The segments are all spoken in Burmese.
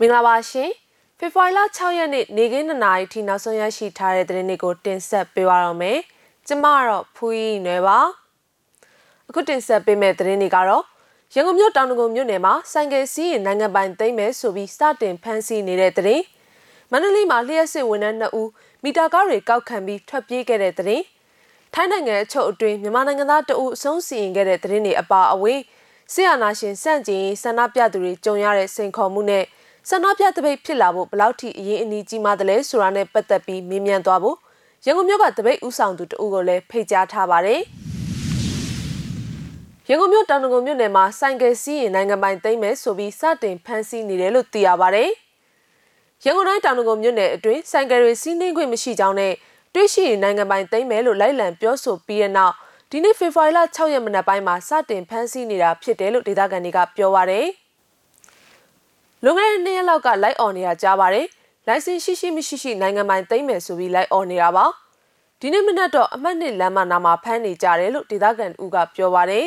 မင်္ဂလာပါရှင်ဖေဖော်ဝါရီလ6ရက်နေ့နေကင်း2နာရီထိနောက်ဆုံးရရှိထားတဲ့သတင်းတွေကိုတင်ဆက်ပေးပါတော့မယ်ကျမကတော့ဖူးကြီးနွယ်ပါအခုတင်ဆက်ပေးမယ့်သတင်းတွေကတော့ရန်ကုန်မြို့တောင်တကုံမြို့နယ်မှာဆိုင်ကယ်စီးရင်နိုင်ငံပိုင်သိမ်းမယ်ဆိုပြီးစတင်ဖမ်းဆီးနေတဲ့သတင်းမန္တလေးမှာလျှက်စစ်ဝန်ထမ်း2ဦးမီတာကားတွေကောက်ခံပြီးထွက်ပြေးခဲ့တဲ့သတင်းထိုင်းနိုင်ငံအချုပ်အတွင်းမြန်မာနိုင်ငံသားတအုပ်အဆုံးစီရင်ခဲ့တဲ့သတင်းတွေအပါအဝင်ဆီယနာရှင်စန့်ကျင်ဆန္ဒပြသူတွေကြုံရတဲ့စိန်ခေါ်မှုနဲ့ ဆန္ဒပြတပိတ်ဖြစ်လာဖို့ဘလောက်ထိအရေးအနည်းကြီးမှတယ်လဲဆိုတာနဲ့ပတ်သက်ပြီးမေးမြန်းသွားဖို့ရန်ကုန်မြို့ကတပိတ်ဥဆောင်သူတအုပ်ကိုလည်းဖိတ်ကြားထားပါတယ်ရန်ကုန်မြို့တောင်တကုံမြို့နယ်မှာဆိုင်ကယ်စီးရင်နိုင်ငံပိုင်သိမ်းမယ်ဆိုပြီးစတင်ဖမ်းဆီးနေတယ်လို့သိရပါတယ်ရန်ကုန်တိုင်းတောင်တကုံမြို့နယ်အတွင်းဆိုင်ကယ်တွေစီးနှင်းခွင့်မရှိကြောင်းနဲ့တွေ့ရှိရင်နိုင်ငံပိုင်သိမ်းမယ်လို့လိုက်လံပြောဆိုပြီးတဲ့နောက်ဒီနေ့ဖေဖော်ဝါရီလ6ရက်မနက်ပိုင်းမှာစတင်ဖမ်းဆီးနေတာဖြစ်တယ်လို့ဒေသခံတွေကပြောပါရယ် လွန်ခဲ့တဲ့နှစ်ရက်လောက်ကလိုက်អော်နေတာကြားပါတယ်လိုင်စင်ရှိရှိမရှိရှိနိုင်ငံပိုင်သိမ်းမယ်ဆိုပြီးလိုက်អော်နေတာပါဒီနေ့မနက်တော့အမှတ်နှစ်လမ်းမနာမှာဖမ်းနေကြတယ်လို့ဒေသခံဦးကပြောပါတယ်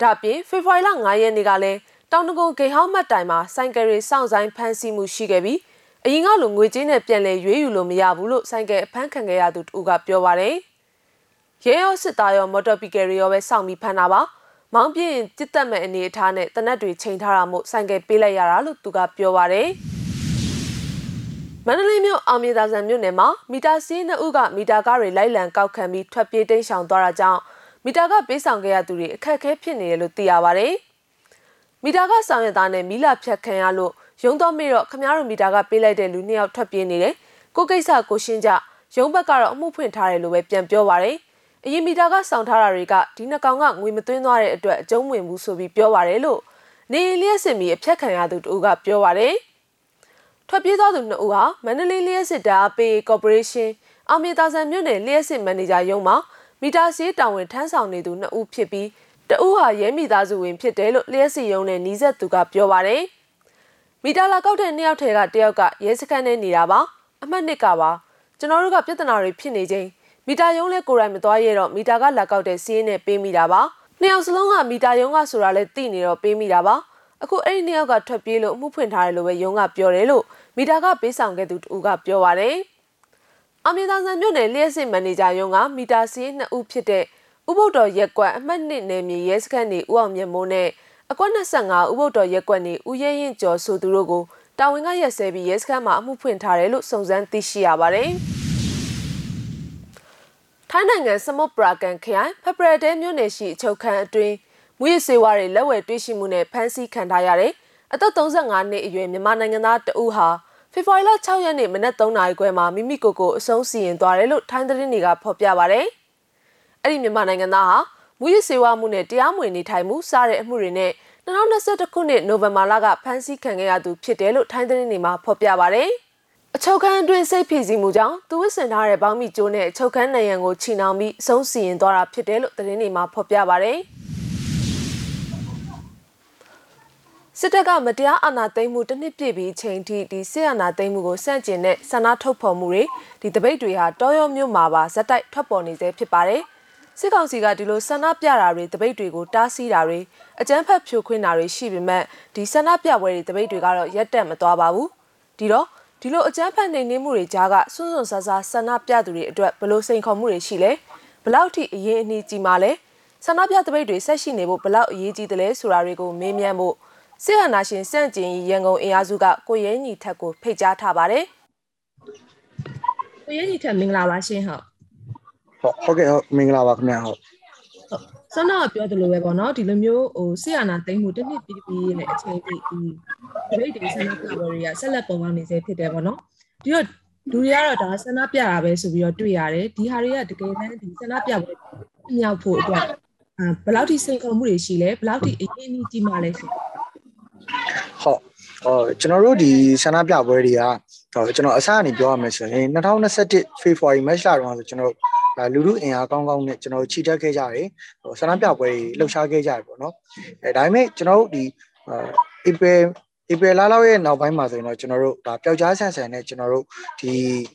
ဒါပြင်ဖေဖော်ဝါရီလ9ရက်နေ့ကလည်းတောင်တကုံဂိဟောင်းမတ်တိုင်မှာဆိုင်ကယ်တွေစောင့်ဆိုင်ဖမ်းဆီးမှုရှိခဲ့ပြီးအရင်ကလိုငွေကြေးနဲ့ပြန်လည်ရွေးယူလို့မရဘူးလို့ဆိုင်ကယ်အဖမ်းခံခဲ့ရသူတူကပြောပါတယ်။ရဲရောစစ်သားရောမော်တော်ပီကယ်ရောပဲစောင့်ပြီးဖမ်းတာပါ။ မောင်းပြင်းကြစ်တက်မဲ့အနေအထားနဲ့တနက်တွေချိန်ထားတာမို့ဆိုင်ကယ်ပေးလိုက်ရတာလို့သူကပြောပါတယ်။မန္တလေးမြို့အောင်မြေသာဆန်မြို့နယ်မှာမီတာစီးနှစ်ဦးကမီတာကားတွေလိုက်လံကောက်ခံပြီးထွက်ပြေးတိမ်းရှောင်သွားတာကြောင့်မီတာကပေးဆောင်ခဲ့ရသူတွေအခက်အခဲဖြစ်နေတယ်လို့သိရပါတယ်။မီတာကဆောင်ရသားနဲ့မီလာဖြတ်ခံရလို့ရုံးတော့မေတော့ခမားတို့မီတာကပေးလိုက်တဲ့လူနှစ်ယောက်ထွက်ပြေးနေတယ်ကိုကိစ္စကိုရှင်းကြရုံးဘက်ကတော့အမှုဖွင့်ထားတယ်လို့ပဲပြန်ပြောပါတယ် အရင်မီတာကစောင့်ထားတာတွေကဒီနှကောင်ကငွေမသွင်းသွားတဲ့အတွက်အကျုံးဝင်မှုဆိုပြီးပြောပါတယ်လို့နေလျက်စစ်မီအဖြတ်ခံရသူတို့ကပြောပါတယ်ထွက်ပြေးသွားသူနှစ်ဦးဟာမန္တလေးလျက်စစ်တာပေကော်ပိုရေးရှင်းအောင်မြေတာဆန်မြို့နယ်လျက်စစ်မန်နေဂျာရုံးမှာမီတာစီးတာဝန်ထမ်းဆောင်နေသူနှစ်ဦးဖြစ်ပြီးတဦးဟာရဲမိသားစုဝင်ဖြစ်တယ်လို့လျက်စစ်ရုံးနဲ့နီးစပ်သူကပြောပါတယ်။မီတာလာကောက်တဲ့နှစ်ယောက်ထဲကတယောက်ကရဲစခန်းထဲနေတာပါအမှတ်နှစ်ကပါကျွန်တော်တို့ကပြဿနာတွေဖြစ်နေချင်း မီတာယုံလဲကိုယ်တိုင်မသွားရတော့မီတာကလာကောက်တဲ့စီးရင်နဲ့ပေးမိတာပါနှစ်ယောက်စလုံးကမီတာယုံကဆိုတာလဲသိနေတော့ပေးမိတာပါအခုအဲ့ဒီနှစ်ယောက်ကထွက်ပြေးလို့အမှုဖွင့်ထားတယ်လို့ပဲယုံကပြောတယ်လို့မီတာကပေးဆောင်ခဲ့သူတူကပြောပါတယ်အမီတာဆန်မြို့နယ်လျှက်စစ်မန်နေဂျာယုံကမီတာစီးနှစ်ဦးဖြစ်တဲ့ဥပုဒ္တော်ရက်ကွက်အမှတ်1နယ်မြေရဲစခန်းနေဦးအောင်မြတ်မိုးနဲ့အကွက်25ဥပုဒ္တော်ရက်ကွက်နေဦးရဲရင်ကျော်ဆိုသူတို့ကိုတာဝန်ကရက်စဲပြီးရဲစခန်းမှာအမှုဖွင့်ထားတယ်လို့စုံစမ်းသိရှိရပါတယ်။ ထိုင်းနိုင်ငံစမုတ်ပရာကန်ခရိုင်ဖပရတဲမြို့နယ်ရှိအချုပ်ခန်းအတွင်းမူရစေဝါတွေလက်ဝယ်တွေ့ရှိမှုနဲ့ဖမ်းဆီးခံထားရတဲ့အသက်35နှစ်အရွယ်မြန်မာနိုင်ငံသားတဦးဟာဖေဖော်ဝါရီလ6ရက်နေ့မနက်3နာရီခွဲမှာမိမိကိုယ်ကိုအဆုံးစီရင်သွားတယ်လို့ထိုင်းသတင်းတွေကဖော်ပြပါဗျ။အဲ့ဒီမြန်မာနိုင်ငံသားဟာမူရစေဝါမှုနဲ့တရားမဝင်နေထိုင်မှုစတဲ့အမှုတွေနဲ့2021ခုနှစ်နိုဝင်ဘာလကဖမ်းဆီးခံခဲ့ရသူဖြစ်တယ်လို့ထိုင်းသတင်းတွေမှာဖော်ပြပါဗျ။ အချုပ်ခန်းအတွင်းစိတ်ဖိစီးမှုကြောင့်သူဝစ်ဆင်ထားတဲ့ပေါင်းမိကျိုးနဲ့အချုပ်ခန်းနိုင်ရန်ကိုချီနှောင်ပြီးအဆုံးစီရင်သွားတာဖြစ်တယ်လို့သတင်းတွေမှာဖော်ပြပါဗျ။စစ်တပ်ကမတရားအာဏာသိမ်းမှုတစ်နှစ်ပြည့်ပြီးချိန်ထိဒီစစ်အာဏာသိမ်းမှုကိုစန့်ကျင်တဲ့ဆန္ဒထုတ်ဖော်မှုတွေဒီတပိတ်တွေဟာတောရောမြို့မှာပါဇက်တိုက်ထွက်ပေါ်နေသေးဖြစ်ပါတယ်။စစ်ကောင်စီကဒီလိုဆန္ဒပြတာတွေတပိတ်တွေကိုတားဆီးတာတွေအကြမ်းဖက်ဖြိုခွင်းတာတွေရှိပေမဲ့ဒီဆန္ဒပြပွဲတွေတပိတ်တွေကတော့ရက်တက်မသွားပါဘူးဒီတော့ ဒီလိုအကြမ်းဖက်နေနေမှုတွေကြားကစွန့်စွန့်ဆာဆာဆန္ဒပြသူတွေအတွက်ဘလို့စိန်ခေါ်မှုတွေရှိလဲဘလောက်ထိအရင်အနည်းကြီးမှလဲဆန္ဒပြတပိတ်တွေဆက်ရှိနေဖို့ဘလောက်အရေးကြီးတယ်လဲဆိုတာတွေကိုမေးမြန်းဖို့စစ်အာဏာရှင်စန့်ကျင်ရန်ကုန်အင်အားစုကကိုရဲညီထက်ကိုဖိတ်ကြားထားပါတယ်ကိုရဲညီထက်မင်္ဂလာပါရှင်ဟုတ်ဟုတ်ဟုတ်ကဲ့ဟုတ်မင်္ဂလာပါခင်ဗျာဟုတ် ဆန္ဒကပြောသလိုပဲပေါ့နော်ဒီလိုမျိုးဟိုဆီယနာသိမ့်မှုတစ်နှစ်ပြီးပြီးနဲ့အချိန်ကြီးဒီဒိတ်တွေဆန္ဒပြပွဲတွေကဆက်လက်ပုံပေါင်းနေစေဖြစ်တယ်ပေါ့နော်ဒီတော့လူတွေကတော့ဒါဆန္ဒပြတာပဲဆိုပြီးတော့တွေ့ရတယ်ဒီဟာတွေကတကယ်တမ်းဒီဆန္ဒပြပွဲမြောက်ဖို့အတွက်အာဘယ်လောက်ထိစိန်ခေါ်မှုတွေရှိလဲဘယ်လောက်ထိအရင်ကြီးကြီးမှလဲဆိုဟုတ်ဟောကျွန်တော်တို့ဒီဆန္ဒပြပွဲတွေကဟောကျွန်တော်အစကနေပြောရမယ်ဆိုရင်2021 February မတ်လတုန်းကဆိုကျွန်တော် လူလူအင်အားကောင်းကောင်းနဲ့ကျွန်တော်တို့ခြိတက်ခဲ့ကြတယ်ဟိုဆန္ဒပြပွဲတွေလှုပ်ရှားခဲ့ကြတယ်ပေါ့နော်အဲဒါပေမဲ့ကျွန်တော်တို့ဒီ April April လလောက်ရဲ့နောက်ပိုင်းမှာဆိုရင်တော့ကျွန်တော်တို့ဒါပျောက်ကြားဆန်ဆန်နဲ့ကျွန်တော်တို့ဒီ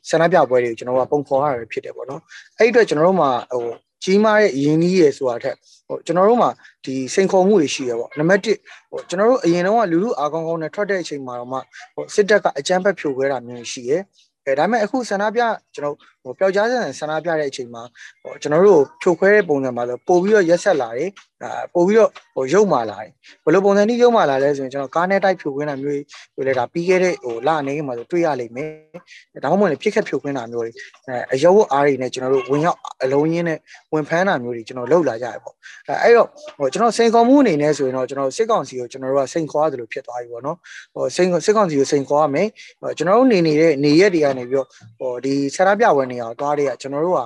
ဆန္ဒပြပွဲတွေကိုကျွန်တော်တို့ကပုံဖော်ရတာဖြစ်တယ်ပေါ့နော်အဲ့ဒီအတွက်ကျွန်တော်တို့မှာဟိုကြီးမားတဲ့ယင်းကြီးရယ်ဆိုတာထက်ဟိုကျွန်တော်တို့မှာဒီစိန်ခေါ်မှုတွေရှိရပေါ့နံပါတ်1ဟိုကျွန်တော်တို့အရင်တော့လူလူအားကောင်းကောင်းနဲ့ထွက်တဲ့အချိန်မှာတော့မှဟိုစစ်တပ်ကအကြမ်းဖက်ဖြိုခွဲတာမျိုးရှိရယ်အဲဒါပေမဲ့အခုဆန္ဒပြကျွန်တော် ဟိုပျောက်ကြားဆန်ဆန္ဒပြတဲ့အချိန်မှာဟိုကျွန်တော်တို့ဖြိုခွဲတဲ့ပုံစံမှာဆိုပို့ပြီးတော့ရက်ဆက်လာတယ်အာပို့ပြီးတော့ဟိုရုပ်မာလာတယ်ဘယ်လိုပုံစံကြီးရုပ်မာလာလဲဆိုရင်ကျွန်တော်ကားနဲ့တိုက်ဖြိုခွင်းတာမျိုးတွေလေဒါပြီးခဲ့တဲ့ဟိုလအနေမှာဆိုတွေ့ရလိမ့်မယ်ဒါမှမဟုတ်လည်းပြစ်ခတ်ဖြိုခွင်းတာမျိုးတွေအဲအယုတ်အားတွေနဲ့ကျွန်တော်တို့ဝင်ရောက်အလုံးရင်းနဲ့ဝင်ဖမ်းတာမျိုးတွေကျွန်တော်လှုပ်လာကြရပေါ့အဲအဲ့တော့ဟိုကျွန်တော်စိန်ခေါ်မှုအနေနဲ့ဆိုရင်တော့ကျွန်တော်စစ်ကောင်စီကိုကျွန်တော်တို့ကစိန်ခေါ်ရတယ်လို့ဖြစ်သွားပြီပေါ့နော်ဟိုစိန်စစ်ကောင်စီကိုစိန်ခေါ်ရမယ်ဟိုကျွန်တော်တို့နေနေတဲ့နေရက်တွေကနေပြီးတော့ဟိုဒီဆရာပြပွဲနေအောင်သွားတွေကကျွန်တော်တို့က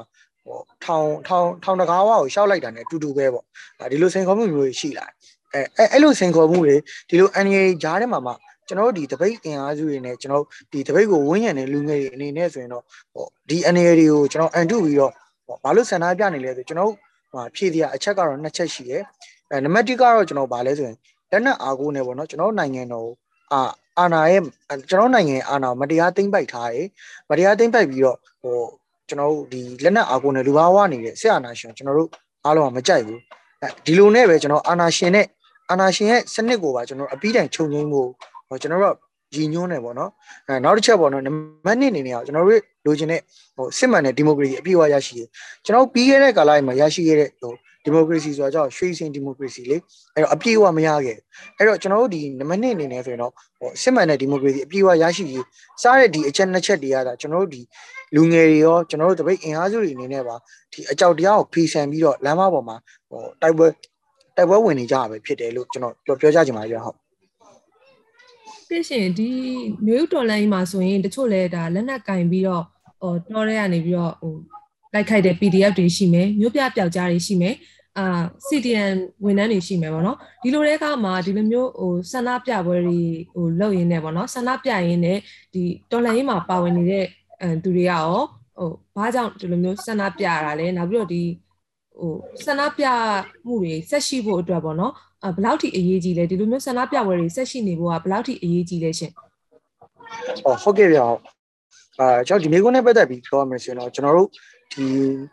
ဟိုထောင်ထောင်ထောင်တကားဝါကိုရှောက်လိုက်တာ ਨੇ အတူတူပဲပေါ့ဒီလိုစိန်ခေါ်မှုမျိုးတွေရှိလာတယ်အဲအဲ့လိုစိန်ခေါ်မှုတွေဒီလို NUA ဂျားထဲမှာမှကျွန်တော်တို့ဒီတပိတ်အင်အားစုတွေနဲ့ကျွန်တော်ဒီတပိတ်ကိုဝန်းရံတဲ့လူငယ်တွေအနေနဲ့ဆိုရင်တော့ဟိုဒီ NUA တွေကိုကျွန်တော်အန်တုပြီးတော့ဟိုဘာလို့ဆန္ဒပြနေလဲဆိုကျွန်တော်တို့ဟိုဖြည့်တရားအချက်ကတော့နှစ်ချက်ရှိတယ်အဲနံပါတ်1ကတော့ကျွန်တော်ဗာလဲဆိုရင်လက်နက်အားကိုးနေပေါ့နော်ကျွန်တော်နိုင်ငံတော်အာအာနာရဲ့ကျွန်တော်နိုင်ငံအာနာမတရားသိမ့်ပိုက်ထားတယ်မတရားသိမ့်ပိုက်ပြီးတော့ဟို ကျွန်တော်တို့ဒီလက်နက်အားကိုးနေလူဘာဝနေတဲ့ဆရာနာရှင်ကျွန်တော်တို့အားလုံးကမကြိုက်ဘူးအဲဒီလိုနဲ့ပဲကျွန်တော်အာနာရှင်နဲ့အာနာရှင်ရဲ့စနစ်ကိုပါကျွန်တော်အပြီးတိုင်ခြုံငိမ့်ဖို့ဟိုကျွန်တော်တို့ရည်ညွှန်းနေပေါ့နော်အဲနောက်တစ်ချက်ပေါ့နော်နံပါတ်1အနေနဲ့ကျွန်တော်တို့လိုချင်တဲ့ဟိုစစ်မှန်တဲ့ဒီမိုကရေစီအပြည့်အဝရရှိရကျွန်တော်ပြီးခဲ့တဲ့ကာလမှာရရှိခဲ့တဲ့ဟို ဒီမိုကရေစီဆိုတာကြောင့်ရွှေစင်ဒီမိုကရေစီလေအဲ့တော့အပြည့်အဝမရခဲ့အဲ့တော့ကျွန်တော်တို့ဒီနံပါတ်2အနေနဲ့ဆိုရင်တော့ဟိုစစ်မှန်တဲ့ဒီမိုကရေစီအပြည့်အဝရရှိရေးစားတဲ့ဒီအချက်နှစ်ချက်တွေရတာကျွန်တော်တို့ဒီလူငယ်တွေရောကျွန်တော်တို့တပိတ်အင်အားစုတွေအနေနဲ့ပါဒီအကြောက်တရားကိုဖီဆန်ပြီးတော့လမ်းမပေါ်မှာဟိုတိုက်ပွဲတိုက်ပွဲဝင်နေကြရပဲဖြစ်တယ်လို့ကျွန်တော်ပြောပြောကြချင်ပါတယ်ဟုတ်သိရှင်ဒီမျိုးတော်လိုင်းမှာဆိုရင်တချို့လဲဒါလက်နက်ကင်ပြီးတော့ဟိုတော်ရဲကနေပြီးတော့ဟိုလိုက်ခိုက်တဲ့ PDF တွေရှိမယ်မျိုးပြပျောက်ကြားတွေရှိမယ် အာ CDN ဝန်ထမ်းတွေရှိမယ်ပေါ့နော်ဒီလိုတဲ့အခါမှာဒီလိုမျိုးဟိုဆန္ဒပြပွဲတွေဟိုလုပ်ရင်းနဲ့ပေါ့နော်ဆန္ဒပြရင်းနဲ့ဒီတော်လိုင်းမှာပါဝင်နေတဲ့အဲသူတွေကရောဟိုဘာကြောင့်ဒီလိုမျိုးဆန္ဒပြရတာလဲနောက်ပြီးတော့ဒီဟိုဆန္ဒပြမှုတွေဆက်ရှိဖို့အတွက်ပေါ့နော်အဘယ်လောက်ထိအရေးကြီးလဲဒီလိုမျိုးဆန္ဒပြပွဲတွေဆက်ရှိနေဖို့ကဘယ်လောက်ထိအရေးကြီးလဲရှင်ဟုတ်ဟုတ်ကဲ့ဗျာအာကျွန်တော်ဒီမိကုန်းနဲ့ပတ်သက်ပြီးပြောရမယ်ဆိုရင်တော့ကျွန်တော်တို့ ဒီ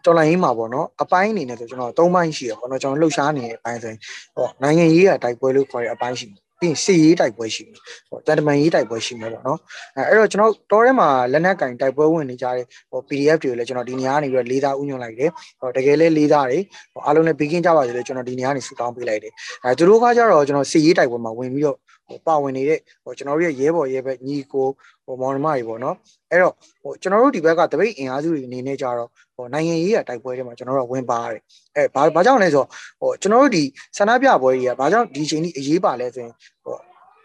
တော်လိုင်းရေးမှာပေါ့နော်အပိုင်းအနေနဲ့ဆိုကျွန်တော်သုံးပိုင်းရှိရပေါ့နော်ကျွန်တော်လှုပ်ရှားနေတဲ့အပိုင်းဆိုရင်ဟောနိုင်ငံရေးကတိုက်ပွဲလို့ခေါ်တဲ့အပိုင်းရှိတယ်ပြီးရင်စစ်ရေးတိုက်ပွဲရှိတယ်ဟောတန်တမန်ရေးတိုက်ပွဲရှိမယ်ပေါ့နော်အဲအဲ့တော့ကျွန်တော်တော်ထဲမှာလက်နက်ကင်တိုက်ပွဲဝင်နေကြတဲ့ဟော PDF တွေကိုလည်းကျွန်တော်ဒီနေရာကနေပြီးတော့လေးသားဥညွှန်လိုက်တယ်ဟောတကယ်လဲလေးသားတွေဟောအားလုံးလည်းဘေးကင်းကြပါစေလို့ကျွန်တော်ဒီနေရာကနေဆူတောင်းပေးလိုက်တယ်အဲသူတို့ကကြတော့ကျွန်တော်စစ်ရေးတိုက်ပွဲမှာဝင်ပြီးတော့ ဟိုပါဝင်နေတဲ့ဟိုကျွန်တော်တို့ရဲ့ရဲဘော်ရဲဘက်ညီကိုဟိုမောင်နှမတွေပေါ့နော်အဲ့တော့ဟိုကျွန်တော်တို့ဒီဘက်ကတပိတ်အင်အားစုတွေအနေနဲ့ကြတော့ဟိုနိုင်ငံရေးရတိုက်ပွဲတွေမှာကျွန်တော်တို့ဝင်ပါရတယ်အဲဘာဘာကြောင့်လဲဆိုတော့ဟိုကျွန်တော်တို့ဒီဆန္ဒပြပွဲတွေကဘာကြောင့်ဒီချိန်ကြီးအရေးပါလဲဆိုရင်ဟို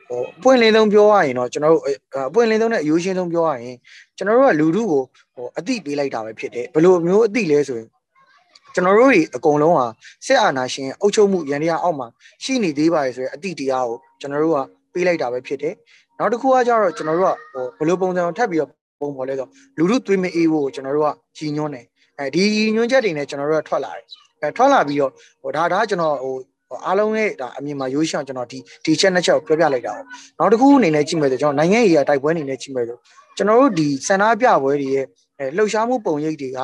ဟိုပွင့်လင်းဆုံးပြောရရင်တော့ကျွန်တော်တို့အပွင့်လင်းဆုံးနဲ့အယိုးရှင်းဆုံးပြောရရင်ကျွန်တော်တို့ကလူထုကိုဟိုအတိပေးလိုက်တာပဲဖြစ်တယ်ဘယ်လိုမျိုးအတိလဲဆိုရင် ကျွန်တော်တို့တွေအကုန်လုံးဟာစစ်အာဏာရှင်အုပ်ချုပ်မှုရန်တရားအောက်မှာရှိနေသေးပါလေဆိုရင်အတိတရားကိုကျွန်တော်တို့ကပေးလိုက်တာပဲဖြစ်တယ်နောက်တစ်ခုကကြတော့ကျွန်တော်တို့ကဟိုဘယ်လိုပုံစံထပ်ပြီးတော့ပုံပေါ်လဲဆိုလူထုသွေးမအေးဖို့ကျွန်တော်တို့ကကြီးညွှန်းတယ်အဲဒီညွှန်းချက်တွေနဲ့ကျွန်တော်တို့ကထွက်လာတယ်အဲထွက်လာပြီးတော့ဟိုဒါဒါကျွန်တော်ဟိုအားလုံးရဲ့ဒါအမြင်မှာရိုးရှောင်းကျွန်တော်ဒီဒီချက်နှစ်ချက်ကိုပြောပြလိုက်တာပေါ့နောက်တစ်ခုအနေနဲ့ကြည့်မယ်ဆိုကျွန်တော်နိုင်ငံရေးအတိုက်ပွဲအနေနဲ့ကြည့်မယ်ဆိုကျွန်တော်တို့ဒီစန္ဒပြပွဲတွေရဲ့အဲလှုပ်ရှားမှုပုံရိပ်တွေက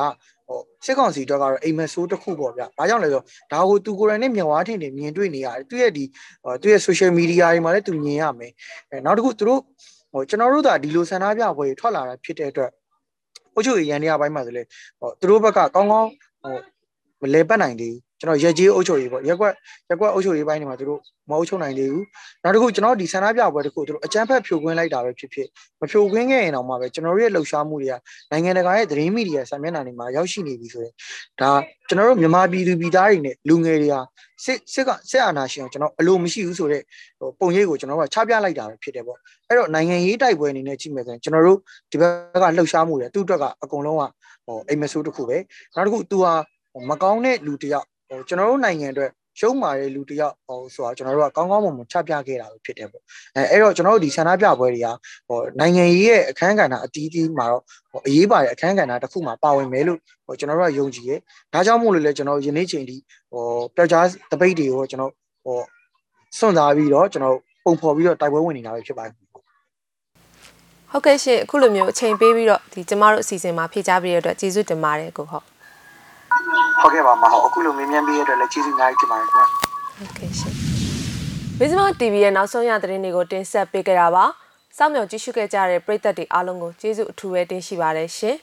ဟို စစ်ကောင်စီတော့ကတော့အိမ်မက်ဆိုးတစ်ခုပေါ့ဗျာ။ဘာကြောင့်လဲဆိုတော့ဒါကိုသူကိုယ်တိုင်နဲ့မြင်ဝါထင်နေမြင်တွေ့နေရတယ်။သူ့ရဲ့ဒီသူ့ရဲ့ social media တွေမှာလည်းသူမြင်ရမယ်။အဲနောက်တစ်ခုသူတို့ဟိုကျွန်တော်တို့ကဒီလိုဆန္ဒပြပွဲတွေထွက်လာတာဖြစ်တဲ့အတွက်အုတ်ချုပ်ရန်တရားပိုင်းမှာဆိုလေဟိုသူတို့ဘက်ကကောင်းကောင်းဟိုမလဲပတ်နိုင်သေးဘူး ကျွန်တော်ရက်ကြီးအုပ်ချုပ်ရေးပေါ့ရက်ကွက်ရက်ကွက်အုပ်ချုပ်ရေးပိုင်းတွေမှာသူတို့မအုပ်ချုပ်နိုင်သေးဘူးနောက်တစ်ခုကျွန်တော်ဒီဆန္ဒပြပွဲတစ်ခုသူတို့အကြမ်းဖက်ဖြိုခွင်းလိုက်တာပဲဖြစ်ဖြစ်မဖြိုခွင်းခဲ့ရင်တော့မှပဲကျွန်တော်တို့ရဲ့လှုပ်ရှားမှုတွေကနိုင်ငံတကာရဲ့သတင်းမီဒီယာစာမျက်နှာတွေမှာရောက်ရှိနေပြီဆိုရင်ဒါကျွန်တော်တို့မြန်မာပြည်သူပြည်သားတွေနဲ့လူငယ်တွေဟာစစ်စစ်ကစစ်အာဏာရှင်ကိုကျွန်တော်အလိုမရှိဘူးဆိုတော့ဟိုပုံရိပ်ကိုကျွန်တော်ကချပြလိုက်တာပဲဖြစ်တယ်ပေါ့အဲ့တော့နိုင်ငံရေးတိုက်ပွဲအနေနဲ့ကြည့်မယ်ဆိုရင်ကျွန်တော်တို့ဒီဘက်ကလှုပ်ရှားမှုတွေသူ့အတွက်ကအကုန်လုံးကဟိုအိမ်မဆိုးတစ်ခုပဲနောက်တစ်ခု तू ဟာမကောင်းတဲ့လူတယောက် ဟိုကျွန်တော်တို့နိုင်ငံအတွက်ရှုံးမာတဲ့လူတယောက်ဟိုဆိုတာကျွန်တော်တို့ကကောင်းကောင်းမွန်မွန်ချပြခဲ့တာပဲဖြစ်တယ်ပေါ့အဲအဲ့တော့ကျွန်တော်တို့ဒီဆန္ဒပြပွဲတွေကဟိုနိုင်ငံရေးရဲ့အခန်းကဏ္ဍအတီးတီးမှာတော့ဟိုအရေးပါတဲ့အခန်းကဏ္ဍတစ်ခုမှာပါဝင်မယ်လို့ဟိုကျွန်တော်တို့ကယုံကြည်ရဲဒါကြောင့်မို့လို့လဲကျွန်တော်ယနေ့ချိန်ဒီဟိုပျောက်ကြားတပိတ်တွေကိုကျွန်တော်ဟိုစွန့်စားပြီးတော့ကျွန်တော်ပုံဖော်ပြီးတော့တိုက်ပွဲဝင်နေတာပဲဖြစ်ပါတယ်ဟုတ်ကဲ့ရှင်အခုလိုမျိုးအချိန်ပေးပြီးတော့ဒီကျမတို့အစီအစဉ်မှာဖြည့်ချပေးရတဲ့အတွက်ကျေးဇူးတင်ပါတယ်ကိုဟုတ် ဟုတ်ကဲ့ပါမဟုတ်အခုလိုမေးမြန်းပေးရတဲ့အတွက်လည်းကျေးဇူးအများကြီးတင်ပါတယ်ခင်ဗျာဟုတ်ကဲ့ရှင်မဇ္ဈိမ TV ရဲ့နောက်ဆုံးရသတင်းတွေကိုတင်ဆက်ပေးကြတာပါစောင့်မျှော်ကြည့်ရှုခဲ့ကြတဲ့ပရိသတ်တွေအားလုံးကိုကျေးဇူးအထူးပဲတင်ရှိပါတယ်ရှင်